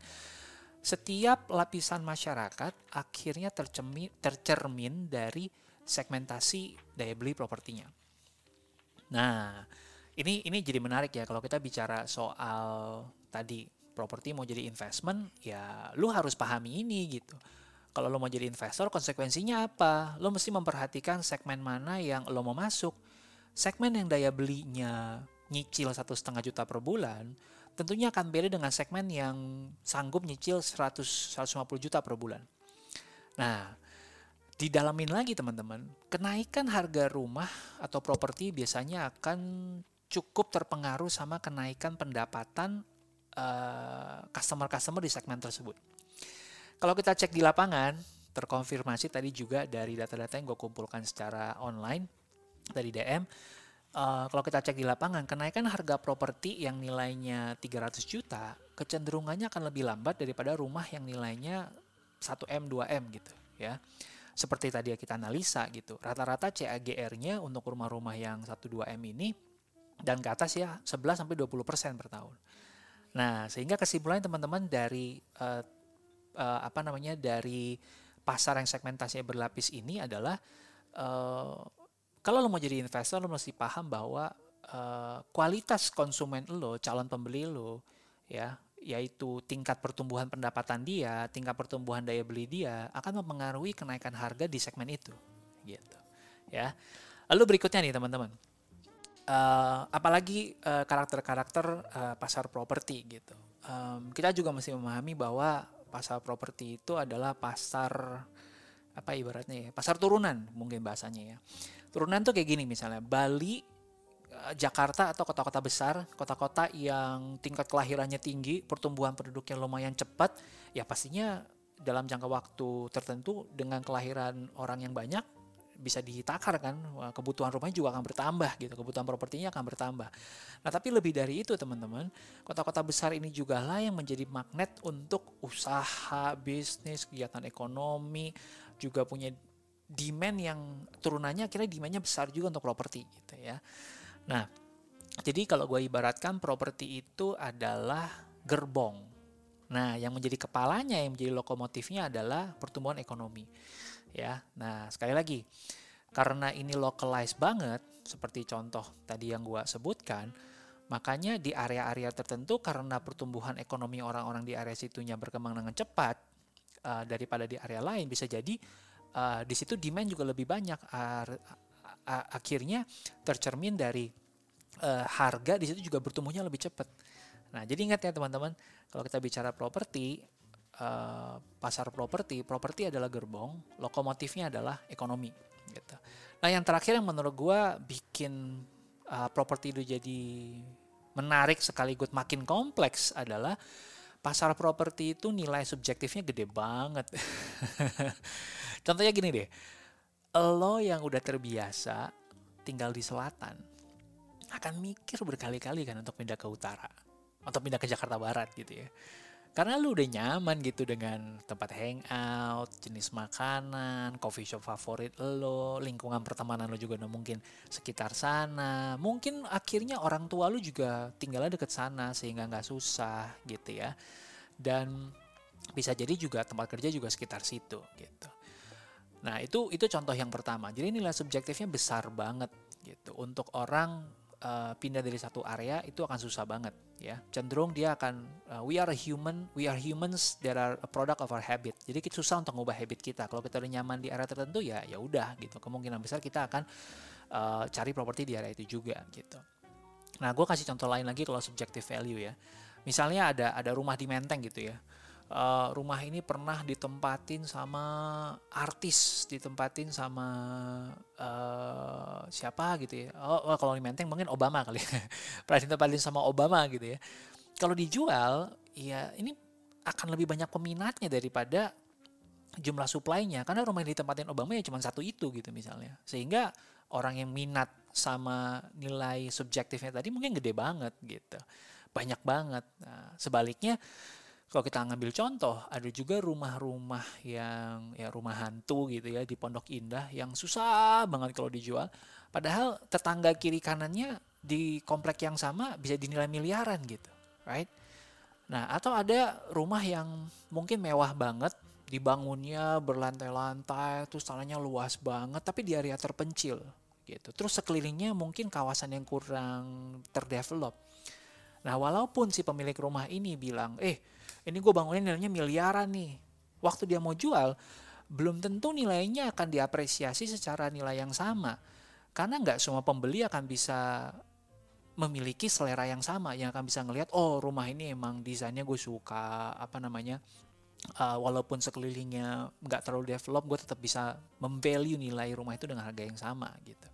setiap lapisan masyarakat akhirnya tercermin, tercermin dari segmentasi daya beli propertinya. Nah, ini ini jadi menarik ya kalau kita bicara soal tadi properti mau jadi investment, ya lu harus pahami ini gitu. Kalau lo mau jadi investor, konsekuensinya apa? Lo mesti memperhatikan segmen mana yang lo mau masuk. Segmen yang daya belinya nyicil satu setengah juta per bulan, tentunya akan beda dengan segmen yang sanggup nyicil 100 150 juta per bulan. Nah, didalamin lagi teman-teman, kenaikan harga rumah atau properti biasanya akan cukup terpengaruh sama kenaikan pendapatan uh, customer-customer di segmen tersebut. Kalau kita cek di lapangan, terkonfirmasi tadi juga dari data-data yang gue kumpulkan secara online dari DM, uh, kalau kita cek di lapangan, kenaikan harga properti yang nilainya 300 juta, kecenderungannya akan lebih lambat daripada rumah yang nilainya 1M, 2M gitu ya seperti tadi kita analisa gitu. Rata-rata CAGR-nya untuk rumah-rumah yang 1-2M ini dan ke atas ya 11 sampai 20% per tahun. Nah, sehingga kesimpulannya teman-teman dari uh, uh, apa namanya dari pasar yang segmentasinya berlapis ini adalah uh, kalau lo mau jadi investor lo mesti paham bahwa uh, kualitas konsumen lo, calon pembeli lo ya yaitu tingkat pertumbuhan pendapatan dia, tingkat pertumbuhan daya beli dia akan mempengaruhi kenaikan harga di segmen itu, gitu. Ya. Lalu berikutnya nih teman-teman, uh, apalagi karakter karakter-karakter uh, pasar properti gitu. Um, kita juga mesti memahami bahwa pasar properti itu adalah pasar apa ibaratnya ya, pasar turunan mungkin bahasanya ya. Turunan tuh kayak gini misalnya Bali Eh, Jakarta atau kota-kota besar, kota-kota yang tingkat kelahirannya tinggi, pertumbuhan penduduknya lumayan cepat, ya pastinya dalam jangka waktu tertentu dengan kelahiran orang yang banyak bisa ditakar kan kebutuhan rumahnya juga akan bertambah gitu kebutuhan propertinya akan bertambah. Nah tapi lebih dari itu teman-teman kota-kota besar ini juga lah yang menjadi magnet untuk usaha bisnis kegiatan ekonomi juga punya demand yang turunannya akhirnya demandnya besar juga untuk properti gitu ya Nah, jadi kalau gue ibaratkan properti itu adalah gerbong. Nah, yang menjadi kepalanya, yang menjadi lokomotifnya adalah pertumbuhan ekonomi. Ya, nah sekali lagi, karena ini localized banget, seperti contoh tadi yang gue sebutkan, makanya di area-area tertentu karena pertumbuhan ekonomi orang-orang di area situnya berkembang dengan cepat uh, daripada di area lain, bisa jadi uh, di situ demand juga lebih banyak, a- akhirnya tercermin dari uh, harga di situ juga bertumbuhnya lebih cepat. Nah, jadi ingat ya teman-teman, kalau kita bicara properti, uh, pasar properti, properti adalah gerbong, lokomotifnya adalah ekonomi. Gitu. Nah, yang terakhir yang menurut gue bikin uh, properti itu jadi menarik sekaligus makin kompleks adalah pasar properti itu nilai subjektifnya gede banget. Contohnya gini deh, lo yang udah terbiasa tinggal di selatan akan mikir berkali-kali kan untuk pindah ke utara, atau pindah ke Jakarta Barat gitu ya karena lu udah nyaman gitu dengan tempat hangout, jenis makanan, coffee shop favorit lo, lingkungan pertemanan lo juga udah mungkin sekitar sana. Mungkin akhirnya orang tua lu juga tinggalnya deket sana sehingga nggak susah gitu ya. Dan bisa jadi juga tempat kerja juga sekitar situ gitu. Nah itu itu contoh yang pertama. Jadi nilai subjektifnya besar banget gitu. Untuk orang uh, pindah dari satu area itu akan susah banget ya. Cenderung dia akan uh, we are a human we are humans that are a product of our habit. Jadi kita susah untuk mengubah habit kita. Kalau kita udah nyaman di area tertentu ya ya udah gitu. Kemungkinan besar kita akan uh, cari properti di area itu juga gitu. Nah gue kasih contoh lain lagi kalau subjective value ya. Misalnya ada ada rumah di Menteng gitu ya uh, rumah ini pernah ditempatin sama artis, ditempatin sama uh, siapa gitu ya. Oh, oh kalau di Menteng mungkin Obama kali ya. pernah ditempatin sama Obama gitu ya. Kalau dijual, ya ini akan lebih banyak peminatnya daripada jumlah supply-nya karena rumah yang ditempatin Obama ya cuma satu itu gitu misalnya. Sehingga orang yang minat sama nilai subjektifnya tadi mungkin gede banget gitu. Banyak banget. Nah, sebaliknya kalau kita ngambil contoh, ada juga rumah-rumah yang ya rumah hantu gitu ya di Pondok Indah yang susah banget kalau dijual. Padahal tetangga kiri kanannya di komplek yang sama bisa dinilai miliaran gitu, right? Nah, atau ada rumah yang mungkin mewah banget, dibangunnya berlantai-lantai, terus tanahnya luas banget, tapi di area terpencil gitu. Terus sekelilingnya mungkin kawasan yang kurang terdevelop. Nah, walaupun si pemilik rumah ini bilang, eh ini gue bangunin nilainya miliaran nih. Waktu dia mau jual, belum tentu nilainya akan diapresiasi secara nilai yang sama. Karena nggak semua pembeli akan bisa memiliki selera yang sama, yang akan bisa ngelihat, oh rumah ini emang desainnya gue suka, apa namanya, uh, walaupun sekelilingnya nggak terlalu develop, gue tetap bisa memvalue nilai rumah itu dengan harga yang sama gitu.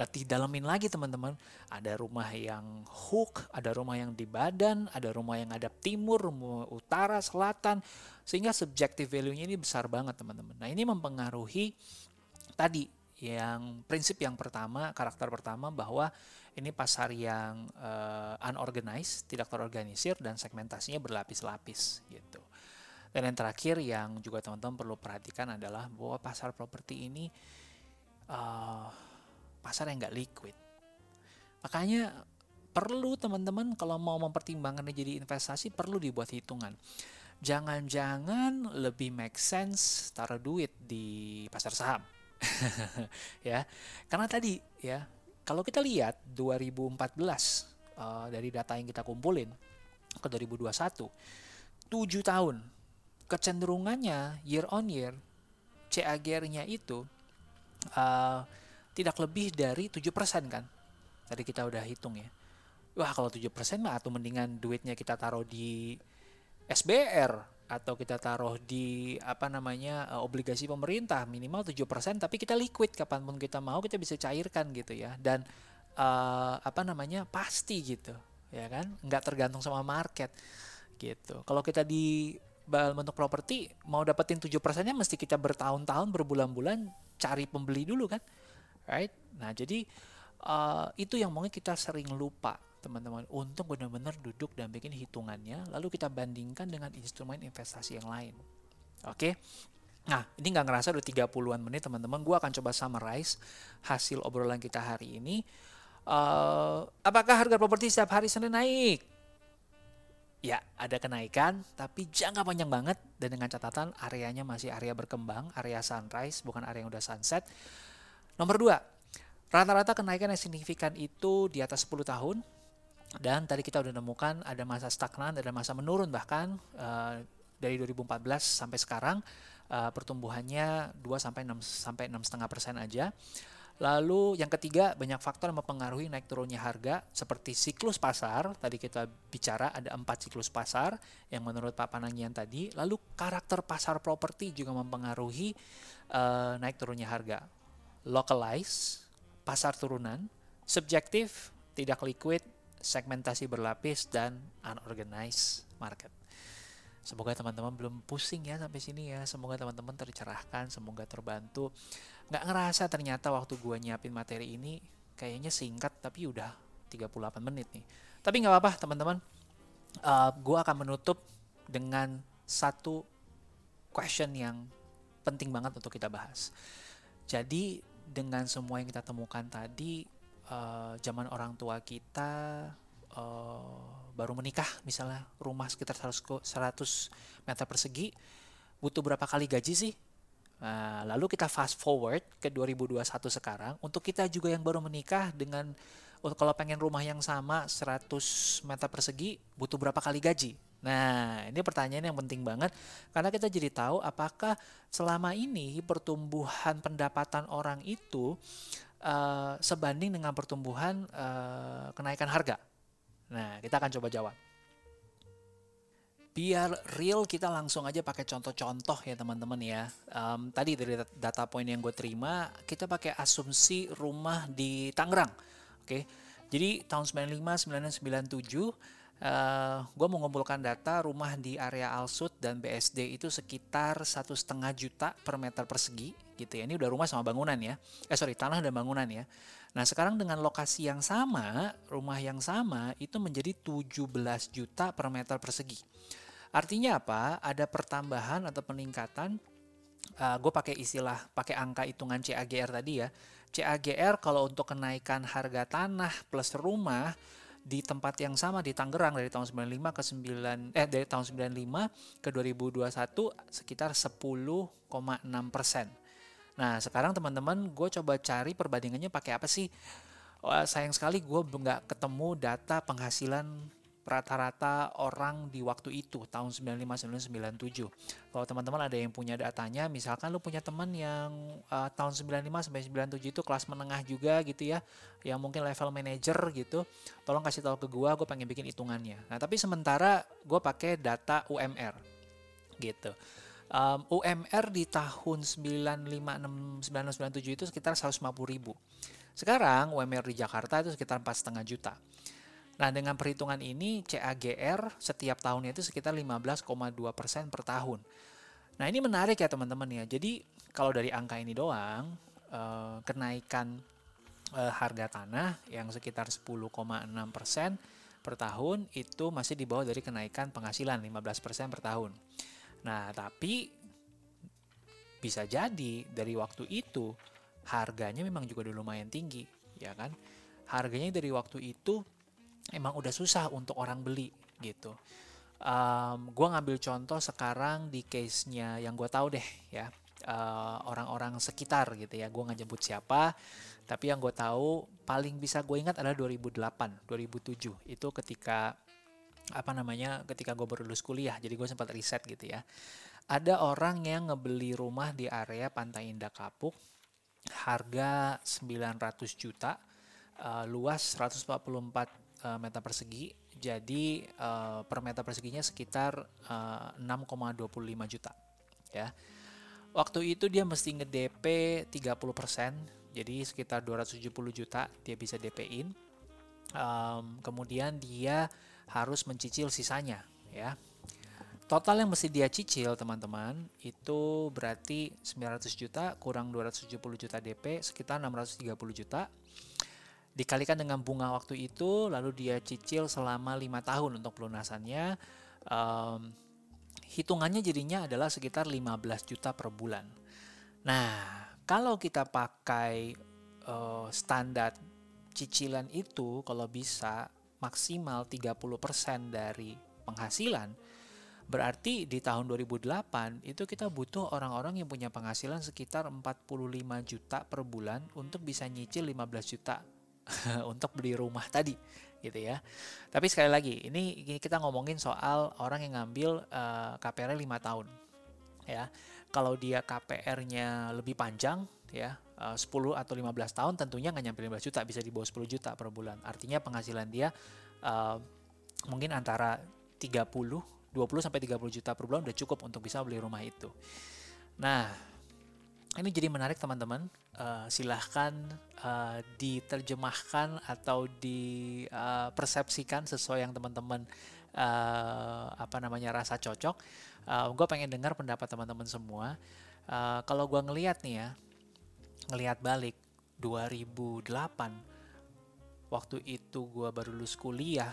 Nah, didalamin lagi teman-teman, ada rumah yang hook, ada rumah yang di badan, ada rumah yang ada timur, rumah utara, selatan, sehingga subjective value-nya ini besar banget teman-teman. Nah, ini mempengaruhi tadi yang prinsip yang pertama, karakter pertama bahwa ini pasar yang uh, unorganized, tidak terorganisir dan segmentasinya berlapis-lapis gitu. Dan yang terakhir yang juga teman-teman perlu perhatikan adalah bahwa pasar properti ini uh, pasar yang nggak liquid. Makanya perlu teman-teman kalau mau mempertimbangkannya jadi investasi perlu dibuat hitungan. Jangan-jangan lebih make sense taruh duit di pasar saham. ya. Karena tadi ya, kalau kita lihat 2014 uh, eh, dari data yang kita kumpulin ke 2021 7 tahun kecenderungannya year on year CAGR-nya itu uh, tidak lebih dari 7% kan. Tadi kita udah hitung ya. Wah, kalau 7% mah atau mendingan duitnya kita taruh di SBR atau kita taruh di apa namanya eh, obligasi pemerintah minimal 7% tapi kita liquid kapan pun kita mau kita bisa cairkan gitu ya dan uh, apa namanya pasti gitu ya kan nggak tergantung sama market gitu kalau kita di bentuk properti mau dapetin 7 persennya mesti kita bertahun-tahun berbulan-bulan cari pembeli dulu kan right? Nah jadi uh, itu yang mungkin kita sering lupa teman-teman. Untuk benar-benar duduk dan bikin hitungannya lalu kita bandingkan dengan instrumen investasi yang lain. Oke? Okay? nah ini nggak ngerasa udah 30-an menit teman-teman. Gue akan coba summarize hasil obrolan kita hari ini. Uh, apakah harga properti setiap hari Senin naik? Ya ada kenaikan tapi jangka panjang banget. Dan dengan catatan areanya masih area berkembang area sunrise bukan area yang udah sunset Nomor dua, rata-rata kenaikan yang signifikan itu di atas 10 tahun. Dan tadi kita udah nemukan ada masa stagnan, ada masa menurun bahkan uh, dari 2014 sampai sekarang uh, pertumbuhannya 2 sampai 6 sampai 6,5 persen aja. Lalu yang ketiga, banyak faktor yang mempengaruhi naik turunnya harga seperti siklus pasar. Tadi kita bicara ada empat siklus pasar yang menurut Pak Panangian tadi. Lalu karakter pasar properti juga mempengaruhi uh, naik turunnya harga. Localize, pasar turunan, subjektif, tidak liquid, segmentasi berlapis, dan unorganized market. Semoga teman-teman belum pusing ya sampai sini ya. Semoga teman-teman tercerahkan, semoga terbantu nggak ngerasa ternyata waktu gue nyiapin materi ini kayaknya singkat tapi udah 38 menit nih. Tapi nggak apa-apa teman-teman. Uh, gue akan menutup dengan satu question yang penting banget untuk kita bahas. Jadi dengan semua yang kita temukan tadi, uh, zaman orang tua kita uh, baru menikah, misalnya rumah sekitar 100, 100 meter persegi, butuh berapa kali gaji sih? Nah, lalu kita fast forward ke 2021 sekarang, untuk kita juga yang baru menikah dengan kalau pengen rumah yang sama 100 meter persegi butuh berapa kali gaji? Nah, ini pertanyaan yang penting banget karena kita jadi tahu apakah selama ini pertumbuhan pendapatan orang itu uh, sebanding dengan pertumbuhan uh, kenaikan harga. Nah, kita akan coba jawab biar real kita langsung aja pakai contoh-contoh ya teman-teman ya. Um, tadi dari data point yang gue terima, kita pakai asumsi rumah di Tangerang. Oke, okay? jadi tahun 95, 96, 97, uh, gue mengumpulkan data rumah di area Alsut dan BSD itu sekitar satu setengah juta per meter persegi gitu ya. Ini udah rumah sama bangunan ya. Eh sorry, tanah dan bangunan ya. Nah sekarang dengan lokasi yang sama, rumah yang sama itu menjadi 17 juta per meter persegi. Artinya apa? Ada pertambahan atau peningkatan. Uh, gue pakai istilah, pakai angka hitungan CAGR tadi ya. CAGR kalau untuk kenaikan harga tanah plus rumah di tempat yang sama di Tangerang dari tahun 95 ke 9 eh dari tahun 95 ke 2021 sekitar 10,6 persen. Nah sekarang teman-teman gue coba cari perbandingannya pakai apa sih? Oh, sayang sekali gue nggak ketemu data penghasilan rata-rata orang di waktu itu tahun 95 97. Kalau teman-teman ada yang punya datanya, misalkan lu punya teman yang uh, tahun 95 sampai 97 itu kelas menengah juga gitu ya, yang mungkin level manager gitu, tolong kasih tahu ke gua, gue pengen bikin hitungannya. Nah, tapi sementara gue pakai data UMR gitu. Um, UMR di tahun 95 1997 itu sekitar 150 ribu. Sekarang UMR di Jakarta itu sekitar 4,5 juta. Nah, dengan perhitungan ini CAGR setiap tahunnya itu sekitar 15,2% per tahun. Nah, ini menarik ya teman-teman ya. Jadi, kalau dari angka ini doang, eh, kenaikan eh, harga tanah yang sekitar 10,6% per tahun itu masih di bawah dari kenaikan penghasilan 15% per tahun. Nah, tapi bisa jadi dari waktu itu harganya memang juga udah lumayan tinggi, ya kan? Harganya dari waktu itu emang udah susah untuk orang beli gitu. Um, gue ngambil contoh sekarang di case-nya yang gue tahu deh ya orang orang-orang sekitar gitu ya. Gue nggak nyebut siapa, tapi yang gue tahu paling bisa gue ingat adalah 2008, 2007 itu ketika apa namanya ketika gue baru lulus kuliah. Jadi gue sempat riset gitu ya. Ada orang yang ngebeli rumah di area Pantai Indah Kapuk harga 900 juta, uh, luas 144 uh, meter persegi. Jadi uh, per meter perseginya sekitar uh, 6,25 juta. Ya. Waktu itu dia mesti nge-DP 30%, jadi sekitar 270 juta dia bisa DP-in. Um, kemudian dia harus mencicil sisanya, ya. Total yang mesti dia cicil, teman-teman, itu berarti 900 juta kurang 270 juta DP, sekitar 630 juta. Dikalikan dengan bunga waktu itu lalu dia cicil selama lima tahun untuk pelunasannya. Um, hitungannya jadinya adalah sekitar 15 juta per bulan. Nah kalau kita pakai uh, standar cicilan itu kalau bisa maksimal 30% dari penghasilan Berarti di tahun 2008 itu kita butuh orang-orang yang punya penghasilan sekitar 45 juta per bulan untuk bisa nyicil 15 juta untuk beli rumah tadi gitu ya. Tapi sekali lagi, ini kita ngomongin soal orang yang ngambil uh, KPR 5 tahun. Ya. Kalau dia KPR-nya lebih panjang ya, uh, 10 atau 15 tahun tentunya nggak nyampe 15 juta, bisa di bawah 10 juta per bulan. Artinya penghasilan dia uh, mungkin antara 30, 20 sampai 30 juta per bulan udah cukup untuk bisa beli rumah itu. Nah, ini jadi menarik teman-teman. Uh, silahkan uh, diterjemahkan atau dipersepsikan sesuai yang teman-teman uh, apa namanya rasa cocok. Uh, gue pengen dengar pendapat teman-teman semua. Uh, kalau gue ngelihat nih ya, ngelihat balik 2008, waktu itu gue baru lulus kuliah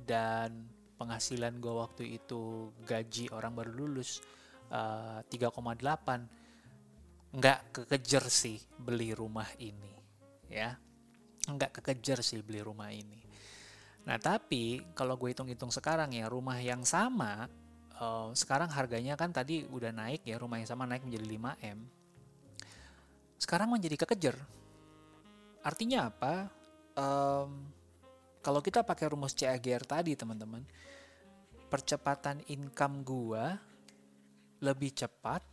dan penghasilan gue waktu itu gaji orang baru lulus uh, 3,8 nggak kekejar sih beli rumah ini ya. Nggak kekejar sih beli rumah ini. Nah tapi kalau gue hitung-hitung sekarang ya rumah yang sama uh, sekarang harganya kan tadi udah naik ya rumah yang sama naik menjadi 5 m. Sekarang menjadi kekejar. Artinya apa? Um, kalau kita pakai rumus CAGR tadi teman-teman, percepatan income gua lebih cepat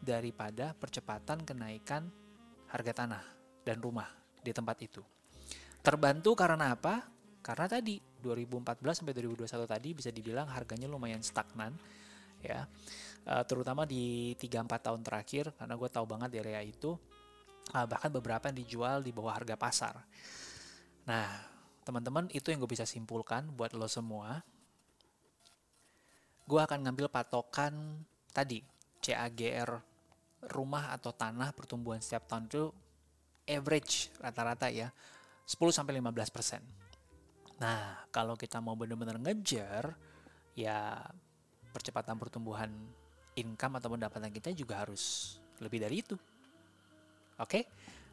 daripada percepatan kenaikan harga tanah dan rumah di tempat itu. Terbantu karena apa? Karena tadi 2014 sampai 2021 tadi bisa dibilang harganya lumayan stagnan ya. Uh, terutama di 3 4 tahun terakhir karena gue tahu banget di area itu bahkan beberapa yang dijual di bawah harga pasar. Nah, teman-teman itu yang gue bisa simpulkan buat lo semua. Gue akan ngambil patokan tadi CAGR rumah atau tanah pertumbuhan setiap tahun itu average rata-rata ya 10 sampai 15 persen. Nah, kalau kita mau benar-benar ngejar, ya percepatan pertumbuhan income atau pendapatan kita juga harus lebih dari itu. Oke? Okay?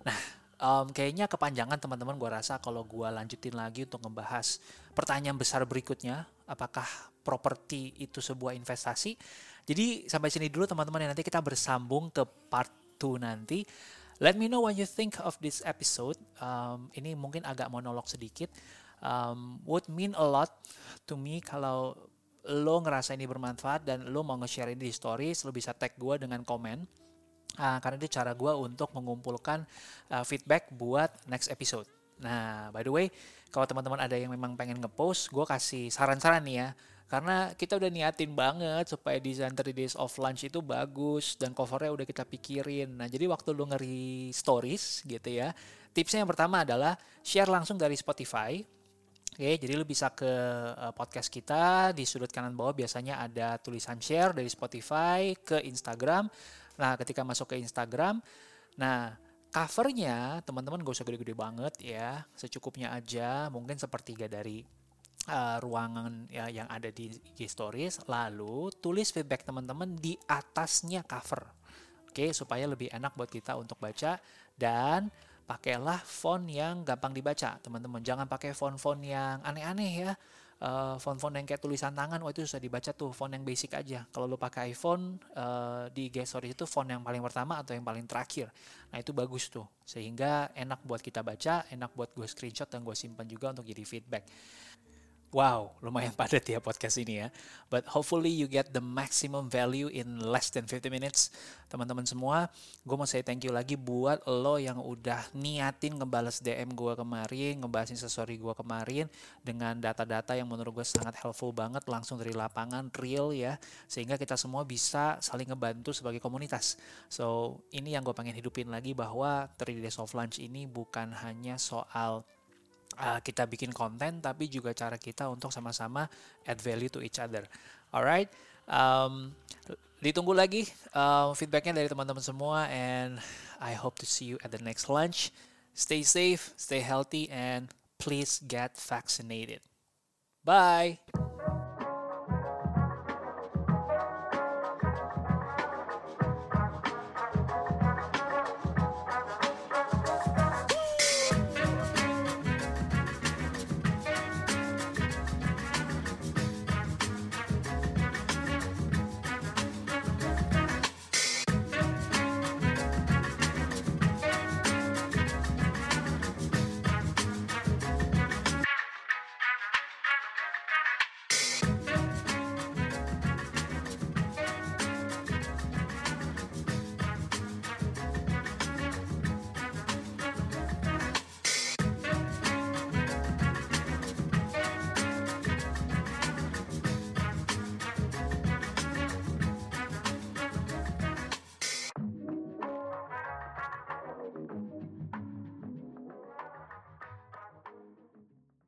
Nah, um, kayaknya kepanjangan teman-teman gue rasa kalau gue lanjutin lagi untuk ngebahas pertanyaan besar berikutnya, apakah properti itu sebuah investasi? Jadi sampai sini dulu teman-teman, nanti kita bersambung ke part 2 nanti. Let me know what you think of this episode. Um, ini mungkin agak monolog sedikit um, would mean a lot to me kalau lo ngerasa ini bermanfaat dan lo mau nge-share ini di stories, lo bisa tag gue dengan komen. Uh, karena itu cara gue untuk mengumpulkan uh, feedback buat next episode. Nah, by the way, kalau teman-teman ada yang memang pengen ngepost, gue kasih saran-saran nih ya. Karena kita udah niatin banget supaya desain 3 Days of Lunch itu bagus dan covernya udah kita pikirin. Nah, jadi waktu lo ngeri stories gitu ya, tipsnya yang pertama adalah share langsung dari Spotify Oke, jadi lu bisa ke uh, podcast kita di sudut kanan bawah biasanya ada tulisan share dari Spotify ke Instagram. Nah, ketika masuk ke Instagram, nah covernya teman-teman gak usah gede-gede banget ya, secukupnya aja, mungkin sepertiga dari uh, ruangan ya, yang ada di IG Stories. Lalu tulis feedback teman-teman di atasnya cover, oke, supaya lebih enak buat kita untuk baca dan pakailah font yang gampang dibaca, teman-teman. Jangan pakai font-font yang aneh-aneh ya. Uh, font-font yang kayak tulisan tangan, wah itu susah dibaca tuh, font yang basic aja. Kalau lo pakai iPhone uh, di Stories itu font yang paling pertama atau yang paling terakhir. Nah itu bagus tuh, sehingga enak buat kita baca, enak buat gue screenshot dan gue simpan juga untuk jadi feedback. Wow, lumayan padat ya podcast ini ya. But hopefully you get the maximum value in less than 50 minutes. Teman-teman semua, gue mau say thank you lagi buat lo yang udah niatin ngebales DM gue kemarin, ngebahas instastory gue kemarin dengan data-data yang menurut gue sangat helpful banget langsung dari lapangan, real ya. Sehingga kita semua bisa saling ngebantu sebagai komunitas. So, ini yang gue pengen hidupin lagi bahwa 3 Days of Lunch ini bukan hanya soal uh, kita bikin konten tapi juga cara kita untuk sama-sama add value to each other. Alright, um, ditunggu lagi uh, feedbacknya dari teman-teman semua and I hope to see you at the next lunch. Stay safe, stay healthy, and please get vaccinated. Bye.